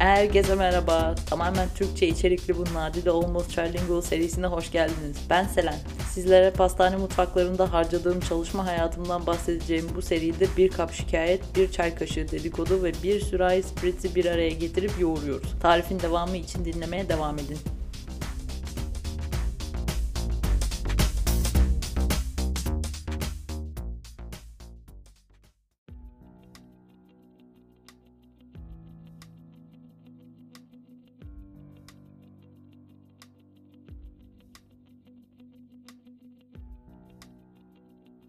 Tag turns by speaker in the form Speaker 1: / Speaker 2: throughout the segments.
Speaker 1: Herkese merhaba. Tamamen Türkçe içerikli bu Nadide Almost Trilingual serisine hoş geldiniz. Ben Selen. Sizlere pastane mutfaklarında harcadığım çalışma hayatımdan bahsedeceğim bu seride bir kap şikayet, bir çay kaşığı dedikodu ve bir sürahi spritzi bir araya getirip yoğuruyoruz. Tarifin devamı için dinlemeye devam edin.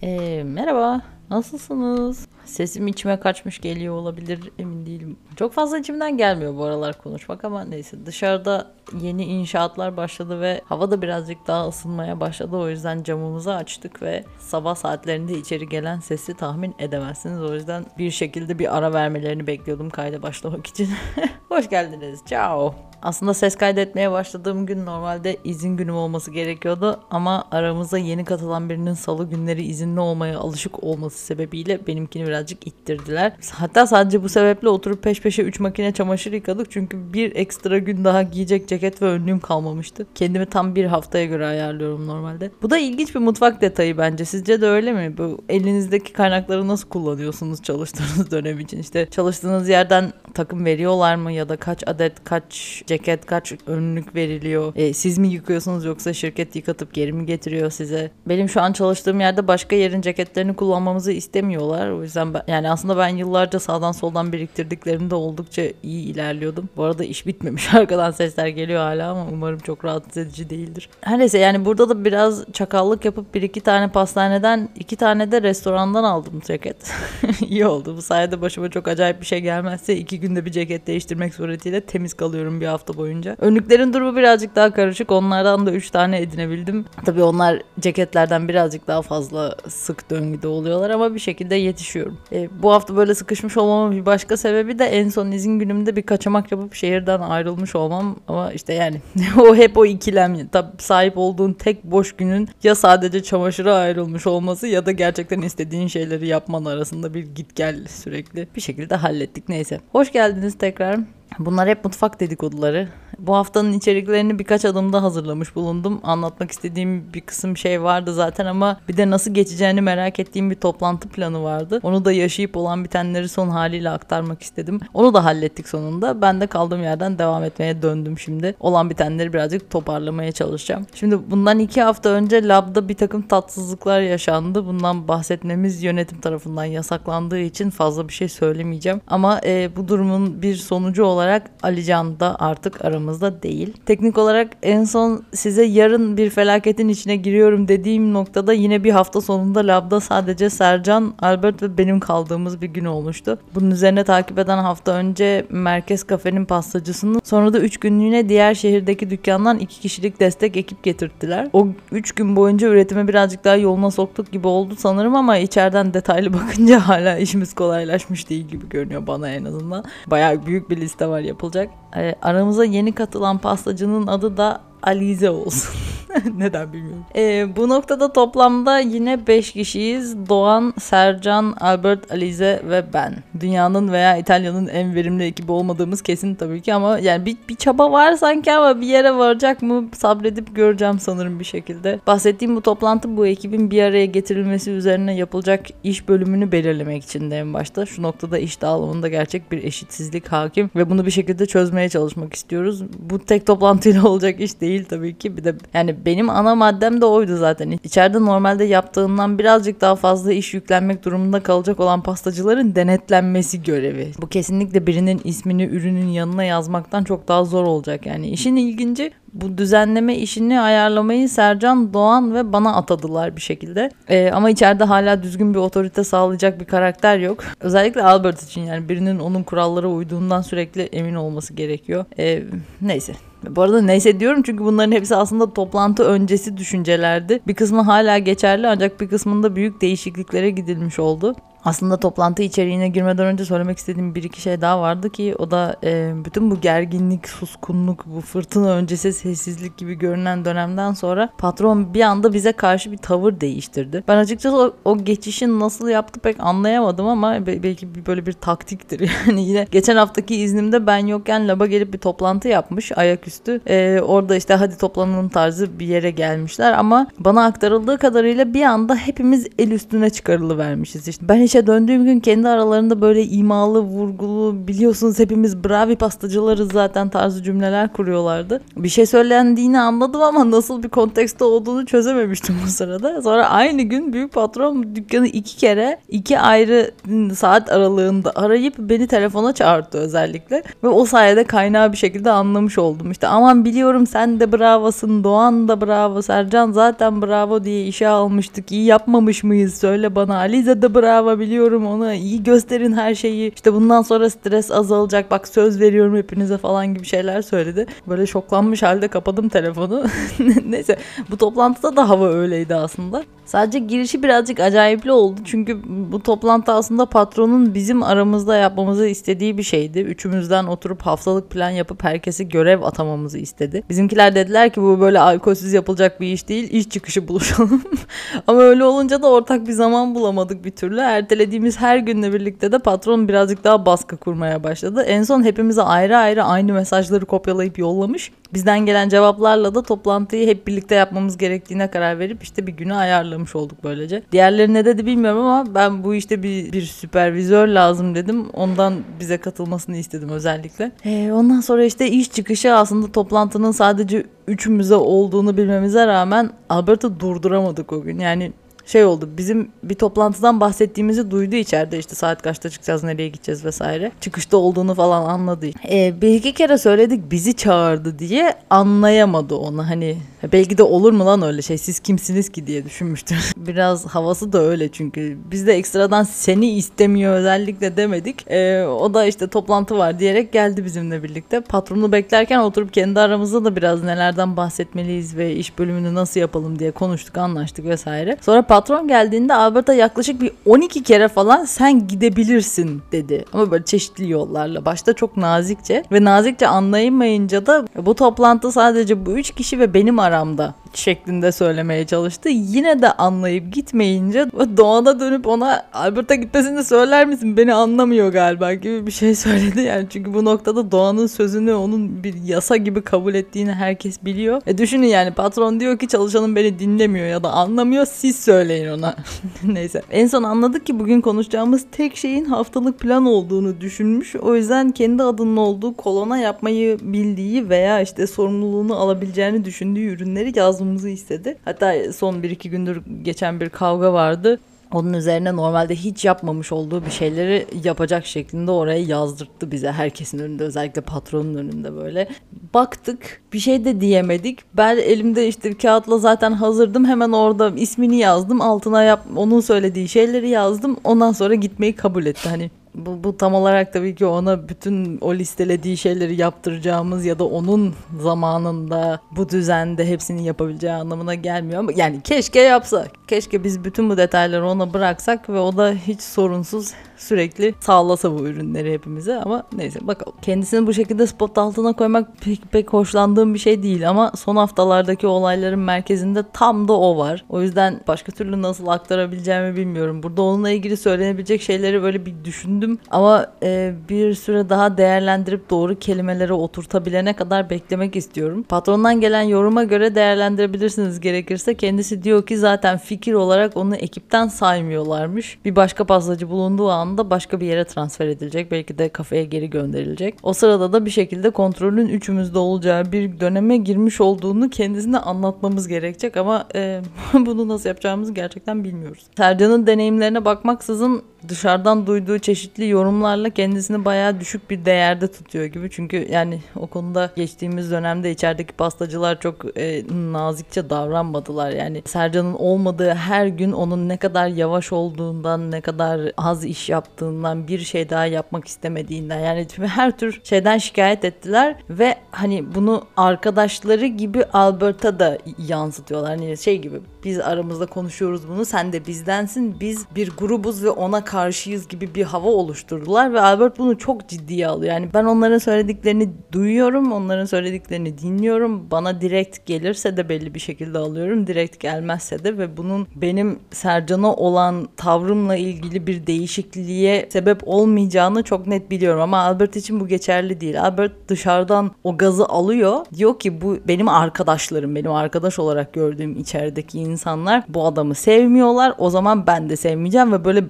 Speaker 1: Ee, merhaba, nasılsınız? Sesim içime kaçmış geliyor olabilir, emin değilim. Çok fazla içimden gelmiyor bu aralar konuşmak ama neyse. Dışarıda yeni inşaatlar başladı ve hava da birazcık daha ısınmaya başladı. O yüzden camımızı açtık ve sabah saatlerinde içeri gelen sesi tahmin edemezsiniz. O yüzden bir şekilde bir ara vermelerini bekliyordum kayda başlamak için. Hoş geldiniz, ciao. Aslında ses kaydetmeye başladığım gün normalde izin günüm olması gerekiyordu ama aramıza yeni katılan birinin salı günleri izinli olmaya alışık olması sebebiyle benimkini birazcık ittirdiler. Hatta sadece bu sebeple oturup peş peşe 3 makine çamaşır yıkadık çünkü bir ekstra gün daha giyecek ceket ve önlüğüm kalmamıştı. Kendimi tam bir haftaya göre ayarlıyorum normalde. Bu da ilginç bir mutfak detayı bence. Sizce de öyle mi? Bu elinizdeki kaynakları nasıl kullanıyorsunuz çalıştığınız dönem için? İşte çalıştığınız yerden takım veriyorlar mı ya da kaç adet kaç ceket kaç önlük veriliyor? E, siz mi yıkıyorsunuz yoksa şirket yıkatıp geri mi getiriyor size? Benim şu an çalıştığım yerde başka yerin ceketlerini kullanmamızı istemiyorlar. O yüzden ben, yani aslında ben yıllarca sağdan soldan biriktirdiklerimde oldukça iyi ilerliyordum. Bu arada iş bitmemiş. Arkadan sesler geliyor hala ama umarım çok rahatsız edici değildir. Her neyse yani burada da biraz çakallık yapıp bir iki tane pastaneden iki tane de restorandan aldım ceket. iyi oldu. Bu sayede başıma çok acayip bir şey gelmezse iki günde bir ceket değiştirmek suretiyle temiz kalıyorum bir hafta boyunca. Önlüklerin durumu birazcık daha karışık. Onlardan da 3 tane edinebildim. Tabii onlar ceketlerden birazcık daha fazla sık döngüde oluyorlar ama bir şekilde yetişiyorum. E, bu hafta böyle sıkışmış olmamın bir başka sebebi de en son izin günümde bir kaçamak yapıp şehirden ayrılmış olmam. Ama işte yani o hep o ikilem. Tabii sahip olduğun tek boş günün ya sadece çamaşıra ayrılmış olması ya da gerçekten istediğin şeyleri yapman arasında bir git gel sürekli. Bir şekilde hallettik neyse. Hoş geldiniz tekrar. Bunlar hep mutfak dedikoduları. Bu haftanın içeriklerini birkaç adımda hazırlamış bulundum. Anlatmak istediğim bir kısım şey vardı zaten ama bir de nasıl geçeceğini merak ettiğim bir toplantı planı vardı. Onu da yaşayıp olan bitenleri son haliyle aktarmak istedim. Onu da hallettik sonunda. Ben de kaldığım yerden devam etmeye döndüm şimdi. Olan bitenleri birazcık toparlamaya çalışacağım. Şimdi bundan iki hafta önce labda bir takım tatsızlıklar yaşandı. Bundan bahsetmemiz yönetim tarafından yasaklandığı için fazla bir şey söylemeyeceğim. Ama e, bu durumun bir sonucu olarak Alican da artık aramızda değil. Teknik olarak en son size yarın bir felaketin içine giriyorum dediğim noktada yine bir hafta sonunda labda sadece Sercan, Albert ve benim kaldığımız bir gün olmuştu. Bunun üzerine takip eden hafta önce Merkez Kafe'nin pastacısını sonra da 3 günlüğüne diğer şehirdeki dükkandan 2 kişilik destek ekip getirttiler. O 3 gün boyunca üretimi birazcık daha yoluna soktuk gibi oldu sanırım ama içeriden detaylı bakınca hala işimiz kolaylaşmış değil gibi görünüyor bana en azından. Bayağı büyük bir liste var yapılacak. Ee, aramıza yeni katılan pastacının adı da Alize olsun. Neden bilmiyorum. Ee, bu noktada toplamda yine 5 kişiyiz. Doğan, Sercan, Albert, Alize ve ben. Dünyanın veya İtalya'nın en verimli ekibi olmadığımız kesin tabii ki ama yani bir, bir çaba var sanki ama bir yere varacak mı sabredip göreceğim sanırım bir şekilde. Bahsettiğim bu toplantı bu ekibin bir araya getirilmesi üzerine yapılacak iş bölümünü belirlemek için de en başta. Şu noktada iş dağılımında gerçek bir eşitsizlik hakim ve bunu bir şekilde çözmeye çalışmak istiyoruz. Bu tek toplantıyla olacak iş değil tabii ki. Bir de yani benim ana maddem de oydu zaten. İçeride normalde yaptığından birazcık daha fazla iş yüklenmek durumunda kalacak olan pastacıların denetlenmesi görevi. Bu kesinlikle birinin ismini ürünün yanına yazmaktan çok daha zor olacak. Yani işin ilginci bu düzenleme işini ayarlamayı Sercan Doğan ve bana atadılar bir şekilde. Ee, ama içeride hala düzgün bir otorite sağlayacak bir karakter yok. Özellikle Albert için yani birinin onun kurallara uyduğundan sürekli emin olması gerekiyor. Ee, neyse bu arada neyse diyorum çünkü bunların hepsi aslında toplantı öncesi düşüncelerdi. Bir kısmı hala geçerli ancak bir kısmında büyük değişikliklere gidilmiş oldu. Aslında toplantı içeriğine girmeden önce söylemek istediğim bir iki şey daha vardı ki o da e, bütün bu gerginlik, suskunluk, bu fırtına öncesi sessizlik gibi görünen dönemden sonra patron bir anda bize karşı bir tavır değiştirdi. Ben açıkçası o, o geçişin nasıl yaptı pek anlayamadım ama be- belki böyle bir taktiktir. Yani yine geçen haftaki iznimde ben yokken laba gelip bir toplantı yapmış ayaküstü. E, orada işte hadi toplanalım tarzı bir yere gelmişler ama bana aktarıldığı kadarıyla bir anda hepimiz el üstüne çıkarılı vermişiz. İşte ben işe döndüğüm gün kendi aralarında böyle imalı, vurgulu biliyorsunuz hepimiz bravi pastacılarız zaten tarzı cümleler kuruyorlardı. Bir şey söylendiğini anladım ama nasıl bir kontekste olduğunu çözememiştim bu sırada. Sonra aynı gün büyük patron dükkanı iki kere iki ayrı saat aralığında arayıp beni telefona çağırdı özellikle. Ve o sayede kaynağı bir şekilde anlamış oldum. İşte aman biliyorum sen de bravosın, Doğan da bravo, Sercan zaten bravo diye işe almıştık. İyi yapmamış mıyız? Söyle bana. Alize de bravo biliyorum ona. İyi gösterin her şeyi. İşte bundan sonra stres azalacak. Bak söz veriyorum hepinize falan gibi şeyler söyledi. Böyle şoklanmış halde kapadım telefonu. Neyse bu toplantıda da hava öyleydi aslında. Sadece girişi birazcık acayipli oldu. Çünkü bu toplantı aslında patronun bizim aramızda yapmamızı istediği bir şeydi. Üçümüzden oturup haftalık plan yapıp herkesi görev atamamızı istedi. Bizimkiler dediler ki bu böyle alkolsüz yapılacak bir iş değil. İş çıkışı buluşalım. Ama öyle olunca da ortak bir zaman bulamadık bir türlü. Ertelediğimiz her günle birlikte de patron birazcık daha baskı kurmaya başladı. En son hepimize ayrı ayrı aynı mesajları kopyalayıp yollamış. Bizden gelen cevaplarla da toplantıyı hep birlikte yapmamız gerektiğine karar verip işte bir günü ayarlamış olduk böylece. Diğerleri ne dedi bilmiyorum ama ben bu işte bir, bir süpervizör lazım dedim. Ondan bize katılmasını istedim özellikle. Ee, ondan sonra işte iş çıkışı aslında toplantının sadece üçümüze olduğunu bilmemize rağmen Albert'ı durduramadık o gün. Yani şey oldu bizim bir toplantıdan bahsettiğimizi duydu içeride işte saat kaçta çıkacağız nereye gideceğiz vesaire. Çıkışta olduğunu falan anladı. Ee, bir iki kere söyledik bizi çağırdı diye anlayamadı onu hani belki de olur mu lan öyle şey siz kimsiniz ki diye düşünmüştür. Biraz havası da öyle çünkü biz de ekstradan seni istemiyor özellikle demedik. Ee, o da işte toplantı var diyerek geldi bizimle birlikte. Patronu beklerken oturup kendi aramızda da biraz nelerden bahsetmeliyiz ve iş bölümünü nasıl yapalım diye konuştuk anlaştık vesaire. Sonra patron geldiğinde Albert'a yaklaşık bir 12 kere falan sen gidebilirsin dedi. Ama böyle çeşitli yollarla. Başta çok nazikçe ve nazikçe anlayamayınca da bu toplantı sadece bu üç kişi ve benim aramda şeklinde söylemeye çalıştı. Yine de anlayıp gitmeyince Doğan'a dönüp ona Albert'a gitmesini söyler misin? Beni anlamıyor galiba gibi bir şey söyledi. Yani çünkü bu noktada Doğan'ın sözünü onun bir yasa gibi kabul ettiğini herkes biliyor. E düşünün yani patron diyor ki çalışanım beni dinlemiyor ya da anlamıyor siz söyleyin ona. Neyse. En son anladık ki bugün konuşacağımız tek şeyin haftalık plan olduğunu düşünmüş. O yüzden kendi adının olduğu kolona yapmayı bildiği veya işte sorumluluğunu alabileceğini düşündüğü ürünleri yazmamızı istedi. Hatta son 1-2 gündür geçen bir kavga vardı. Onun üzerine normalde hiç yapmamış olduğu bir şeyleri yapacak şeklinde oraya yazdırttı bize. Herkesin önünde özellikle patronun önünde böyle. Baktık bir şey de diyemedik. Ben elimde işte kağıtla zaten hazırdım. Hemen orada ismini yazdım. Altına yap onun söylediği şeyleri yazdım. Ondan sonra gitmeyi kabul etti. Hani bu, bu tam olarak tabii ki ona bütün o listelediği şeyleri yaptıracağımız ya da onun zamanında bu düzende hepsini yapabileceği anlamına gelmiyor ama yani keşke yapsa. Keşke biz bütün bu detayları ona bıraksak ve o da hiç sorunsuz sürekli sağlasa bu ürünleri hepimize ama neyse bakalım. Kendisini bu şekilde spot altına koymak pek, pek hoşlandığım bir şey değil ama son haftalardaki olayların merkezinde tam da o var. O yüzden başka türlü nasıl aktarabileceğimi bilmiyorum. Burada onunla ilgili söylenebilecek şeyleri böyle bir düşündüm ama e, bir süre daha değerlendirip doğru kelimelere oturtabilene kadar beklemek istiyorum. Patrondan gelen yoruma göre değerlendirebilirsiniz gerekirse. Kendisi diyor ki zaten fikir olarak onu ekipten saymıyorlarmış. Bir başka pastacı bulunduğu an anda başka bir yere transfer edilecek. Belki de kafeye geri gönderilecek. O sırada da bir şekilde kontrolün üçümüzde olacağı bir döneme girmiş olduğunu kendisine anlatmamız gerekecek ama e, bunu nasıl yapacağımızı gerçekten bilmiyoruz. Sercan'ın deneyimlerine bakmaksızın dışarıdan duyduğu çeşitli yorumlarla kendisini bayağı düşük bir değerde tutuyor gibi. Çünkü yani o konuda geçtiğimiz dönemde içerideki pastacılar çok e, nazikçe davranmadılar. Yani Sercan'ın olmadığı her gün onun ne kadar yavaş olduğundan, ne kadar az iş yaptığından, bir şey daha yapmak istemediğinden yani her tür şeyden şikayet ettiler ve hani bunu arkadaşları gibi Albert'a da yansıtıyorlar. Hani şey gibi biz aramızda konuşuyoruz bunu sen de bizdensin biz bir grubuz ve ona karşıyız gibi bir hava oluşturdular ve Albert bunu çok ciddiye alıyor. Yani ben onların söylediklerini duyuyorum, onların söylediklerini dinliyorum. Bana direkt gelirse de belli bir şekilde alıyorum, direkt gelmezse de ve bunun benim Sercan'a olan tavrımla ilgili bir değişikliğe sebep olmayacağını çok net biliyorum ama Albert için bu geçerli değil. Albert dışarıdan o gazı alıyor. Diyor ki bu benim arkadaşlarım, benim arkadaş olarak gördüğüm içerideki insanlar bu adamı sevmiyorlar. O zaman ben de sevmeyeceğim ve böyle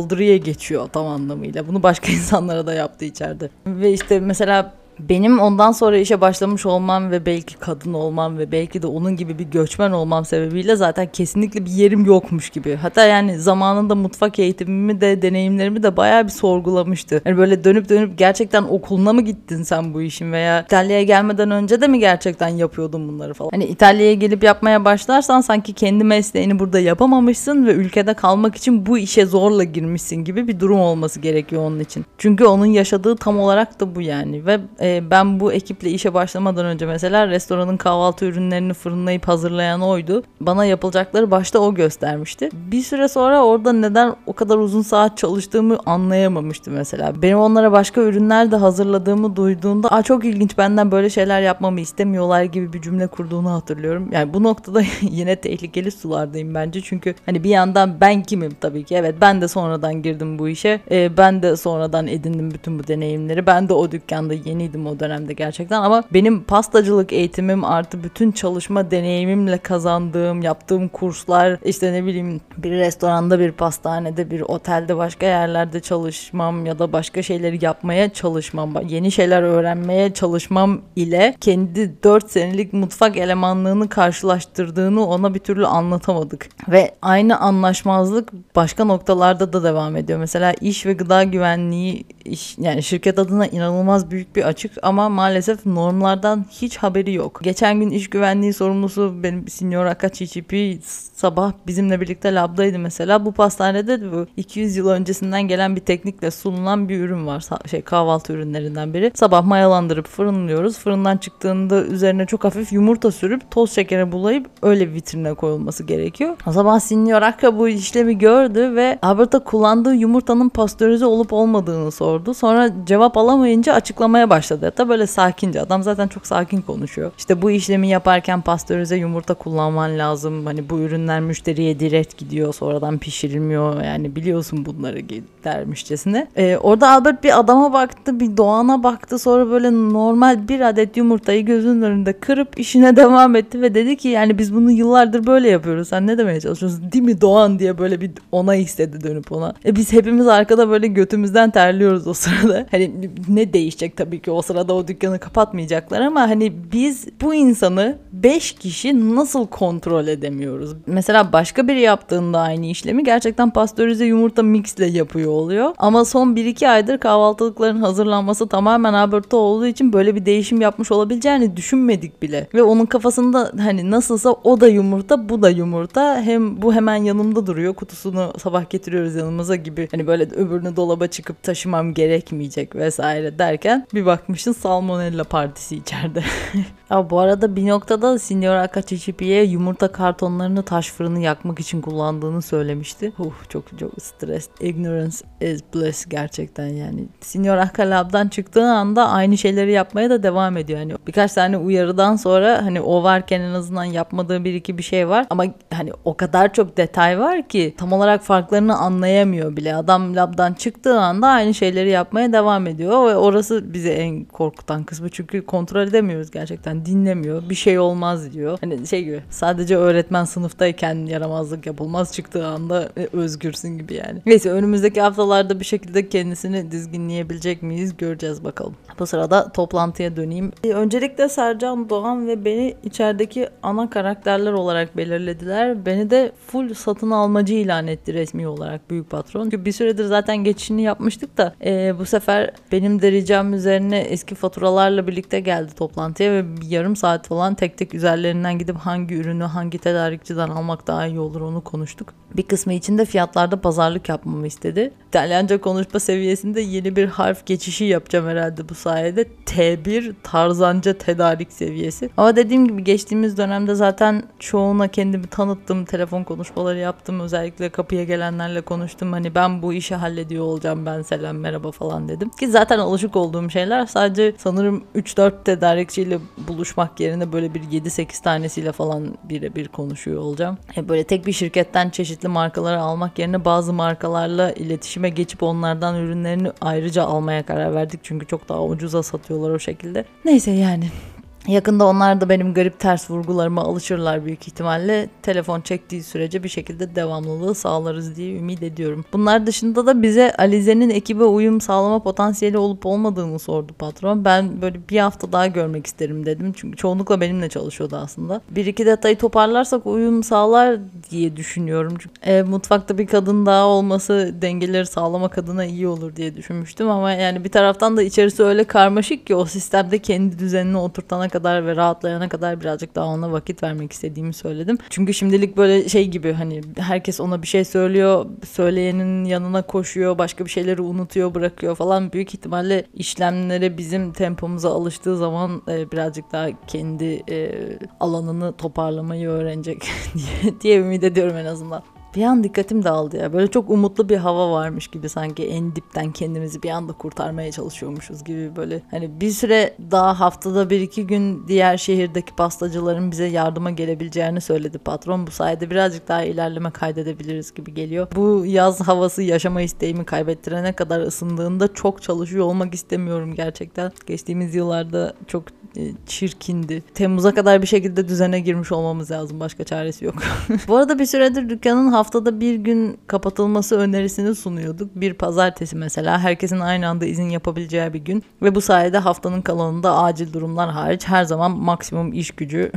Speaker 1: saldırıya geçiyor tam anlamıyla. Bunu başka insanlara da yaptı içeride. Ve işte mesela benim ondan sonra işe başlamış olmam ve belki kadın olmam ve belki de onun gibi bir göçmen olmam sebebiyle zaten kesinlikle bir yerim yokmuş gibi. Hatta yani zamanında mutfak eğitimimi de deneyimlerimi de bayağı bir sorgulamıştı. Yani böyle dönüp dönüp gerçekten okuluna mı gittin sen bu işin veya İtalya'ya gelmeden önce de mi gerçekten yapıyordun bunları falan. Hani İtalya'ya gelip yapmaya başlarsan sanki kendi mesleğini burada yapamamışsın ve ülkede kalmak için bu işe zorla girmişsin gibi bir durum olması gerekiyor onun için. Çünkü onun yaşadığı tam olarak da bu yani ve e, e, ben bu ekiple işe başlamadan önce mesela restoranın kahvaltı ürünlerini fırınlayıp hazırlayan oydu. Bana yapılacakları başta o göstermişti. Bir süre sonra orada neden o kadar uzun saat çalıştığımı anlayamamıştı mesela. Benim onlara başka ürünler de hazırladığımı duyduğunda Aa, çok ilginç benden böyle şeyler yapmamı istemiyorlar gibi bir cümle kurduğunu hatırlıyorum. Yani bu noktada yine tehlikeli sulardayım bence. Çünkü hani bir yandan ben kimim tabii ki. Evet ben de sonradan girdim bu işe. Ee, ben de sonradan edindim bütün bu deneyimleri. Ben de o dükkanda yeniydim o dönemde gerçekten ama benim pastacılık eğitimim artı bütün çalışma deneyimimle kazandığım, yaptığım kurslar işte ne bileyim bir restoranda, bir pastanede, bir otelde başka yerlerde çalışmam ya da başka şeyleri yapmaya çalışmam, yeni şeyler öğrenmeye çalışmam ile kendi 4 senelik mutfak elemanlığını karşılaştırdığını ona bir türlü anlatamadık. Ve aynı anlaşmazlık başka noktalarda da devam ediyor. Mesela iş ve gıda güvenliği iş, yani şirket adına inanılmaz büyük bir açık ama maalesef normlardan hiç haberi yok. Geçen gün iş güvenliği sorumlusu benim Senior Akachichipi sabah bizimle birlikte labdaydı mesela. Bu pastanede bu 200 yıl öncesinden gelen bir teknikle sunulan bir ürün var. Şey kahvaltı ürünlerinden biri. Sabah mayalandırıp fırınlıyoruz. Fırından çıktığında üzerine çok hafif yumurta sürüp toz şekere bulayıp öyle vitrine koyulması gerekiyor. O sabah Senior Akka bu işlemi gördü ve Alberta kullandığı yumurtanın pastörize olup olmadığını sordu. Sonra cevap alamayınca açıklamaya başladı. Hatta böyle sakince. Adam zaten çok sakin konuşuyor. İşte bu işlemi yaparken pastörize yumurta kullanman lazım. Hani bu ürünler müşteriye direkt gidiyor. Sonradan pişirilmiyor. Yani biliyorsun bunları dermişçesine. Ee, orada Albert bir adama baktı. Bir Doğan'a baktı. Sonra böyle normal bir adet yumurtayı gözünün önünde kırıp işine devam etti ve dedi ki yani biz bunu yıllardır böyle yapıyoruz. Sen ne demeye çalışıyorsun? Değil mi Doğan diye böyle bir ona istedi dönüp ona. E biz hepimiz arkada böyle götümüzden terliyoruz o sırada. Hani ne değişecek tabii ki o sırada o dükkanı kapatmayacaklar ama hani biz bu insanı 5 kişi nasıl kontrol edemiyoruz? Mesela başka biri yaptığında aynı işlemi gerçekten pastörize yumurta mixle yapıyor oluyor. Ama son 1-2 aydır kahvaltılıkların hazırlanması tamamen Alberta olduğu için böyle bir değişim yapmış olabileceğini düşünmedik bile. Ve onun kafasında hani nasılsa o da yumurta bu da yumurta. Hem bu hemen yanımda duruyor. Kutusunu sabah getiriyoruz yanımıza gibi. Hani böyle öbürünü dolaba çıkıp taşımam gerekmeyecek vesaire derken bir bakmışsın salmonella partisi içeride. ya bu arada bir noktada Signor Akachichipi'ye yumurta kartonlarını taş fırını yakmak için kullandığını söylemişti. Uh, çok çok stres. Ignorance is bliss gerçekten yani. Signor Akalab'dan çıktığı anda aynı şeyleri yapmaya da devam ediyor. Yani birkaç tane uyarıdan sonra hani o varken en azından yapmadığı bir iki bir şey var. Ama hani o kadar çok detay var ki tam olarak farklarını anlayamıyor bile. Adam labdan çıktığı anda aynı şeyleri yapmaya devam ediyor ve orası bize en korkutan kısmı çünkü kontrol edemiyoruz gerçekten dinlemiyor bir şey olmaz diyor. Hani şey gibi sadece öğretmen sınıftayken yaramazlık yapılmaz çıktığı anda e, özgürsün gibi yani. Neyse önümüzdeki haftalarda bir şekilde kendisini dizginleyebilecek miyiz göreceğiz bakalım. Bu sırada toplantıya döneyim. E, öncelikle Sercan Doğan ve beni içerideki ana karakterler olarak belirlediler. Beni de full satın almacı ilan etti resmi olarak büyük patron. Çünkü bir süredir zaten geçişini yapmıştık da e, bu sefer benim de ricam üzerine eski faturalarla birlikte geldi toplantıya ve yarım saat falan tek tek üzerlerinden gidip hangi ürünü hangi tedarikçiden almak daha iyi olur onu konuştuk. Bir kısmı için de fiyatlarda pazarlık yapmamı istedi. İtalyanca konuşma seviyesinde yeni bir harf geçişi yapacağım herhalde bu sayede. T1 tarzanca tedarik seviyesi. Ama dediğim gibi geçtiğimiz dönemde zaten çoğuna kendimi tanıttım. Telefon konuşmaları yaptım. Özellikle kapıya gelenlerle konuştum. Hani ben bu işi hallediyor olacağım. Ben selam merhaba falan dedim. Ki zaten alışık olduğum şeyler. Sadece sanırım 3-4 tedarikçiyle buluşmak yerine böyle bir 7-8 tanesiyle falan birebir konuşuyor olacağım. E böyle tek bir şirketten çeşitli markaları almak yerine bazı markalarla iletişime geçip onlardan ürünlerini ayrıca almaya karar verdik. Çünkü çok daha ucuza satıyorlar o şekilde. Neyse yani Yakında onlar da benim garip ters vurgularıma alışırlar büyük ihtimalle. Telefon çektiği sürece bir şekilde devamlılığı sağlarız diye ümit ediyorum. Bunlar dışında da bize Alize'nin ekibe uyum sağlama potansiyeli olup olmadığını sordu patron. Ben böyle bir hafta daha görmek isterim dedim. Çünkü çoğunlukla benimle çalışıyordu aslında. Bir iki detayı toparlarsak uyum sağlar diye düşünüyorum. Çünkü, e, mutfakta bir kadın daha olması dengeleri sağlamak adına iyi olur diye düşünmüştüm ama yani bir taraftan da içerisi öyle karmaşık ki o sistemde kendi düzenini oturtana kadar ve rahatlayana kadar birazcık daha ona vakit vermek istediğimi söyledim. Çünkü şimdilik böyle şey gibi hani herkes ona bir şey söylüyor, söyleyenin yanına koşuyor, başka bir şeyleri unutuyor, bırakıyor falan. Büyük ihtimalle işlemlere bizim tempomuza alıştığı zaman e, birazcık daha kendi e, alanını toparlamayı öğrenecek diye, diye ümit ediyorum en azından. Bir an dikkatim dağıldı ya. Böyle çok umutlu bir hava varmış gibi sanki en dipten kendimizi bir anda kurtarmaya çalışıyormuşuz gibi böyle. Hani bir süre daha haftada bir iki gün diğer şehirdeki pastacıların bize yardıma gelebileceğini söyledi patron. Bu sayede birazcık daha ilerleme kaydedebiliriz gibi geliyor. Bu yaz havası yaşama isteğimi kaybettirene kadar ısındığında çok çalışıyor olmak istemiyorum gerçekten. Geçtiğimiz yıllarda çok e, çirkindi. Temmuz'a kadar bir şekilde düzene girmiş olmamız lazım. Başka çaresi yok. Bu arada bir süredir dükkanın haftada bir gün kapatılması önerisini sunuyorduk. Bir pazartesi mesela herkesin aynı anda izin yapabileceği bir gün ve bu sayede haftanın kalanında acil durumlar hariç her zaman maksimum iş gücü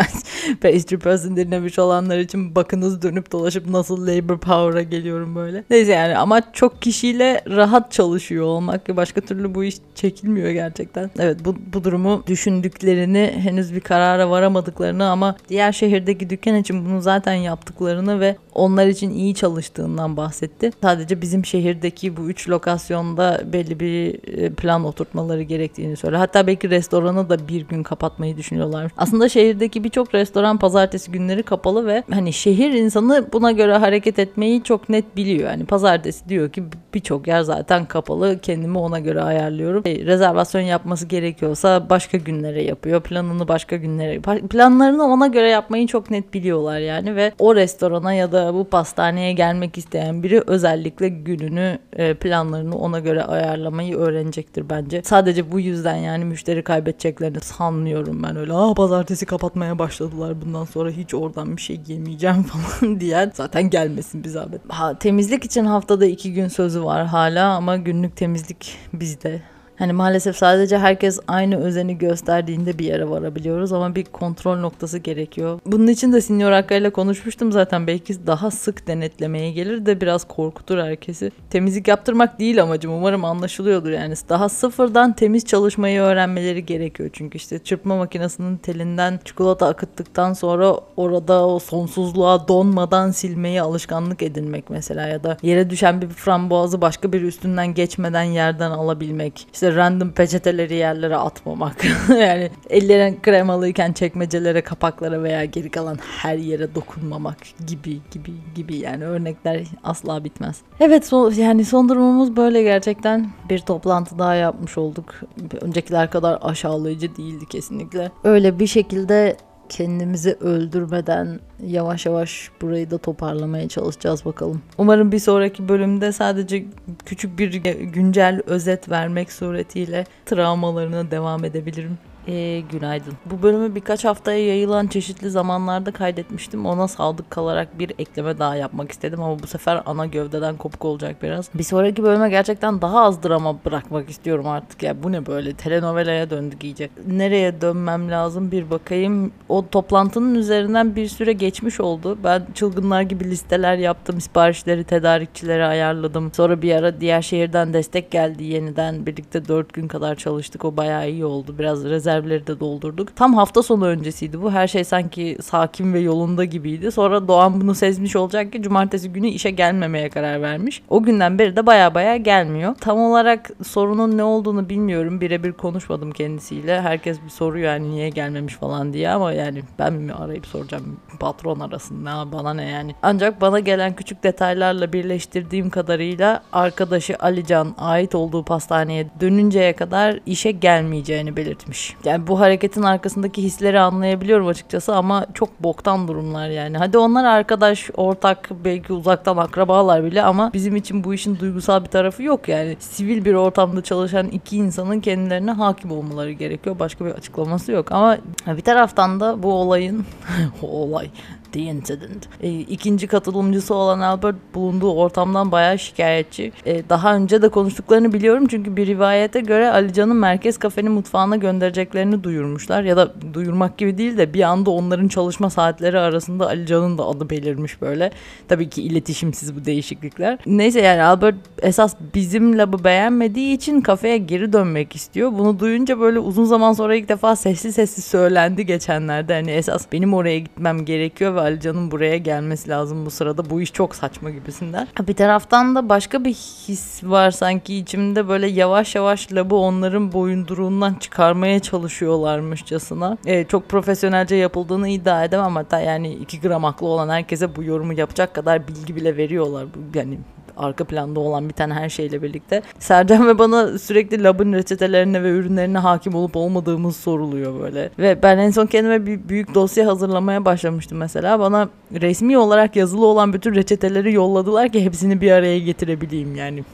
Speaker 1: Pastry Person dinlemiş olanlar için bakınız dönüp dolaşıp nasıl labor power'a geliyorum böyle. Neyse yani ama çok kişiyle rahat çalışıyor olmak ve başka türlü bu iş çekilmiyor gerçekten. Evet bu, bu durumu düşündüklerini henüz bir karara varamadıklarını ama diğer şehirdeki dükkan için bunu zaten yaptıklarını ve onlar için iyi çalıştığından bahsetti. Sadece bizim şehirdeki bu üç lokasyonda belli bir e, plan oturtmaları gerektiğini söyledi. Hatta belki restoranı da bir gün kapatmayı düşünüyorlar. Aslında şehirdeki birçok restoran pazartesi günleri kapalı ve hani şehir insanı buna göre hareket etmeyi çok net biliyor. Yani pazartesi diyor ki birçok yer zaten kapalı. Kendimi ona göre ayarlıyorum. E, rezervasyon yapması gerekiyorsa başka günlere yapıyor. Planını başka günlere planlarını ona göre yapmayı çok net biliyorlar yani ve o restorana ya da bu pastaneye gelmek isteyen biri özellikle gününü e, planlarını ona göre ayarlamayı öğrenecektir bence. Sadece bu yüzden yani müşteri kaybedeceklerini sanmıyorum ben öyle. Aa pazartesi kapatmaya başladılar bundan sonra hiç oradan bir şey yemeyeceğim falan diyen zaten gelmesin bir zahmet. Ha, temizlik için haftada iki gün sözü var hala ama günlük temizlik bizde. Hani maalesef sadece herkes aynı özeni gösterdiğinde bir yere varabiliyoruz ama bir kontrol noktası gerekiyor. Bunun için de Senior Akka ile konuşmuştum zaten. Belki daha sık denetlemeye gelir de biraz korkutur herkesi. Temizlik yaptırmak değil amacım. Umarım anlaşılıyordur yani. Daha sıfırdan temiz çalışmayı öğrenmeleri gerekiyor. Çünkü işte çırpma makinesinin telinden çikolata akıttıktan sonra orada o sonsuzluğa donmadan silmeyi alışkanlık edinmek mesela ya da yere düşen bir frambuazı başka bir üstünden geçmeden yerden alabilmek. İşte işte random peçeteleri yerlere atmamak. yani ellerin kremalıyken çekmecelere, kapaklara veya geri kalan her yere dokunmamak gibi gibi gibi yani örnekler asla bitmez. Evet so yani son durumumuz böyle gerçekten bir toplantı daha yapmış olduk. Öncekiler kadar aşağılayıcı değildi kesinlikle. Öyle bir şekilde kendimizi öldürmeden yavaş yavaş burayı da toparlamaya çalışacağız bakalım. Umarım bir sonraki bölümde sadece küçük bir güncel özet vermek suretiyle travmalarına devam edebilirim. E, günaydın. Bu bölümü birkaç haftaya yayılan çeşitli zamanlarda kaydetmiştim. Ona sadık kalarak bir ekleme daha yapmak istedim ama bu sefer ana gövdeden kopuk olacak biraz. Bir sonraki bölüme gerçekten daha az drama bırakmak istiyorum artık ya. Bu ne böyle? Telenovelaya döndük iyice. Nereye dönmem lazım bir bakayım. O toplantının üzerinden bir süre geçmiş oldu. Ben çılgınlar gibi listeler yaptım. Siparişleri tedarikçilere ayarladım. Sonra bir ara diğer şehirden destek geldi yeniden. Birlikte 4 gün kadar çalıştık. O bayağı iyi oldu. Biraz rezerv rezervleri de doldurduk. Tam hafta sonu öncesiydi bu. Her şey sanki sakin ve yolunda gibiydi. Sonra Doğan bunu sezmiş olacak ki cumartesi günü işe gelmemeye karar vermiş. O günden beri de baya baya gelmiyor. Tam olarak sorunun ne olduğunu bilmiyorum. Birebir konuşmadım kendisiyle. Herkes bir soruyor yani niye gelmemiş falan diye ama yani ben mi arayıp soracağım patron arasın ne bana ne yani. Ancak bana gelen küçük detaylarla birleştirdiğim kadarıyla arkadaşı Alican ait olduğu pastaneye dönünceye kadar işe gelmeyeceğini belirtmiş. Yani bu hareketin arkasındaki hisleri anlayabiliyorum açıkçası ama çok boktan durumlar yani. Hadi onlar arkadaş, ortak, belki uzaktan akrabalar bile ama bizim için bu işin duygusal bir tarafı yok yani. Sivil bir ortamda çalışan iki insanın kendilerine hakim olmaları gerekiyor. Başka bir açıklaması yok ama bir taraftan da bu olayın olay The Incident. E, ikinci katılımcısı olan Albert bulunduğu ortamdan bayağı şikayetçi. E, daha önce de konuştuklarını biliyorum çünkü bir rivayete göre Alican'ın merkez kafenin mutfağına göndereceklerini duyurmuşlar. Ya da duyurmak gibi değil de bir anda onların çalışma saatleri arasında Alican'ın da adı belirmiş böyle. Tabii ki iletişimsiz bu değişiklikler. Neyse yani Albert esas bizim labı beğenmediği için kafeye geri dönmek istiyor. Bunu duyunca böyle uzun zaman sonra ilk defa sessiz sessiz söylendi geçenlerde. Hani esas benim oraya gitmem gerekiyor ve Alican'ın buraya gelmesi lazım bu sırada. Bu iş çok saçma gibisinden. Bir taraftan da başka bir his var sanki içimde böyle yavaş yavaş labı onların boyunduruğundan çıkarmaya çalışıyorlarmışçasına. Ee, çok profesyonelce yapıldığını iddia edemem hatta yani 2 gram aklı olan herkese bu yorumu yapacak kadar bilgi bile veriyorlar. Yani arka planda olan bir tane her şeyle birlikte. Sercan ve bana sürekli labın reçetelerine ve ürünlerine hakim olup olmadığımız soruluyor böyle. Ve ben en son kendime bir büyük dosya hazırlamaya başlamıştım mesela. Bana resmi olarak yazılı olan bütün reçeteleri yolladılar ki hepsini bir araya getirebileyim yani.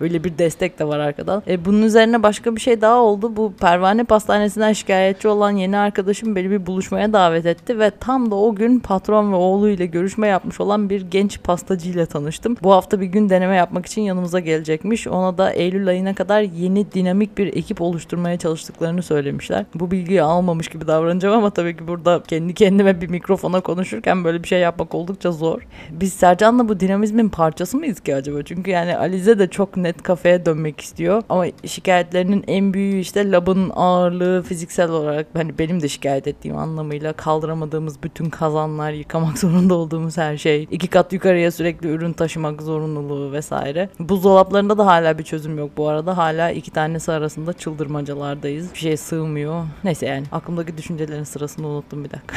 Speaker 1: Öyle bir destek de var arkadan. E, bunun üzerine başka bir şey daha oldu. Bu Pervane Pastanesi'nden şikayetçi olan yeni arkadaşım beni bir buluşmaya davet etti ve tam da o gün patron ve oğlu ile görüşme yapmış olan bir genç pastacı ile tanıştım. Bu hafta bir gün deneme yapmak için yanımıza gelecekmiş. Ona da Eylül ayına kadar yeni dinamik bir ekip oluşturmaya çalıştıklarını söylemişler. Bu bilgiyi almamış gibi davranacağım ama tabii ki burada kendi kendime bir mikrofona konuşurken böyle bir şey yapmak oldukça zor. Biz Sercan'la bu dinamizmin parçası mıyız ki acaba? Çünkü yani Alize de çok net kafeye dönmek istiyor. Ama şikayetlerinin en büyüğü işte labın ağırlığı fiziksel olarak hani benim de şikayet ettiğim anlamıyla kaldıramadığımız bütün kazanlar, yıkamak zorunda olduğumuz her şey, iki kat yukarıya sürekli ürün taşımak zorunluluğu vesaire. Buzdolaplarında da hala bir çözüm yok bu arada. Hala iki tanesi arasında çıldırmacalardayız. Bir şey sığmıyor. Neyse yani aklımdaki düşüncelerin sırasını unuttum bir dakika.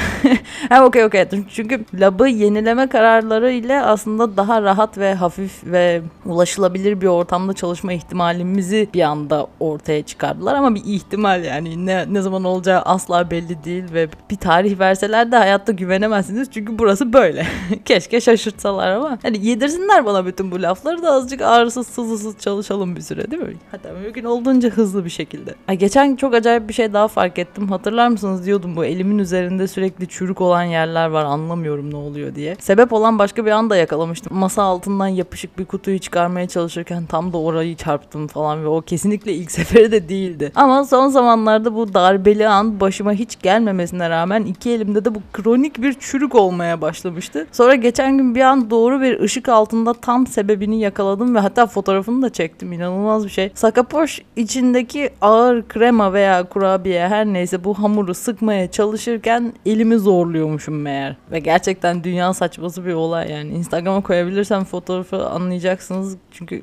Speaker 1: ha okey okey. Çünkü labı yenileme kararları ile aslında daha rahat ve hafif ve ulaşılabilir bir ortamda çalışma ihtimalimizi bir anda ortaya çıkardılar ama bir ihtimal yani ne, ne zaman olacağı asla belli değil ve bir tarih verseler de hayatta güvenemezsiniz çünkü burası böyle. Keşke şaşırtsalar ama hani yedirsinler bana bütün bu lafları da azıcık ağrısız sızısız çalışalım bir süre değil mi? Hatta mümkün olduğunca hızlı bir şekilde. Ay, geçen çok acayip bir şey daha fark ettim. Hatırlar mısınız diyordum bu elimin üzerinde sürekli çürük olan yerler var anlamıyorum ne oluyor diye. Sebep olan başka bir anda yakalamıştım. Masa altından yapışık bir kutuyu çıkarmaya çalışırken tam da orayı çarptım falan ve o kesinlikle ilk seferi de değildi. Ama son zamanlarda bu darbeli an başıma hiç gelmemesine rağmen iki elimde de bu kronik bir çürük olmaya başlamıştı. Sonra geçen gün bir an doğru bir ışık altında tam sebebini yakaladım ve hatta fotoğrafını da çektim. İnanılmaz bir şey. Sakapoş içindeki ağır krema veya kurabiye her neyse bu hamuru sıkmaya çalışırken elimi zorluyormuşum meğer. Ve gerçekten dünya saçması bir olay yani. Instagram'a koyabilirsem fotoğrafı anlayacaksınız. Çünkü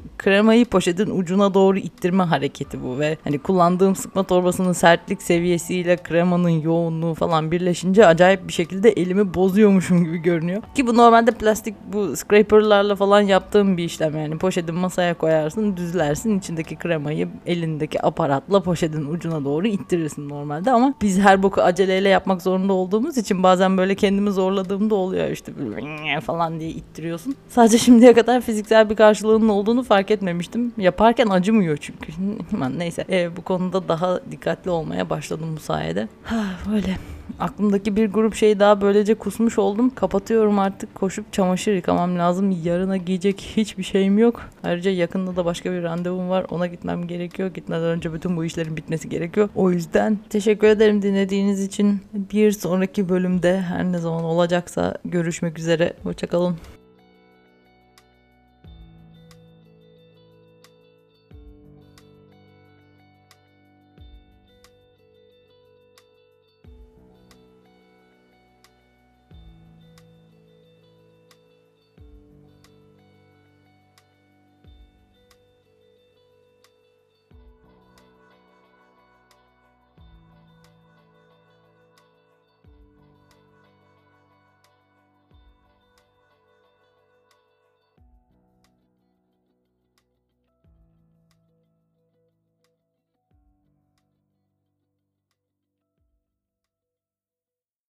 Speaker 1: kremayı poşetin ucuna doğru ittirme hareketi bu ve hani kullandığım sıkma torbasının sertlik seviyesiyle kremanın yoğunluğu falan birleşince acayip bir şekilde elimi bozuyormuşum gibi görünüyor. Ki bu normalde plastik bu scraperlarla falan yaptığım bir işlem yani poşetin masaya koyarsın düzlersin içindeki kremayı elindeki aparatla poşetin ucuna doğru ittirirsin normalde ama biz her boku aceleyle yapmak zorunda olduğumuz için bazen böyle kendimi zorladığımda oluyor işte falan diye ittiriyorsun. Sadece şimdiye kadar fiziksel bir karşılığının olduğunu fark etmemiştim. Yaparken acımıyor çünkü. Neyse e, bu konuda daha dikkatli olmaya başladım bu sayede. Ha, böyle aklımdaki bir grup şey daha böylece kusmuş oldum. Kapatıyorum artık. Koşup çamaşır yıkamam lazım. Yarına giyecek hiçbir şeyim yok. Ayrıca yakında da başka bir randevum var. Ona gitmem gerekiyor. Gitmeden önce bütün bu işlerin bitmesi gerekiyor. O yüzden teşekkür ederim dinlediğiniz için. Bir sonraki bölümde her ne zaman olacaksa görüşmek üzere. Hoşçakalın.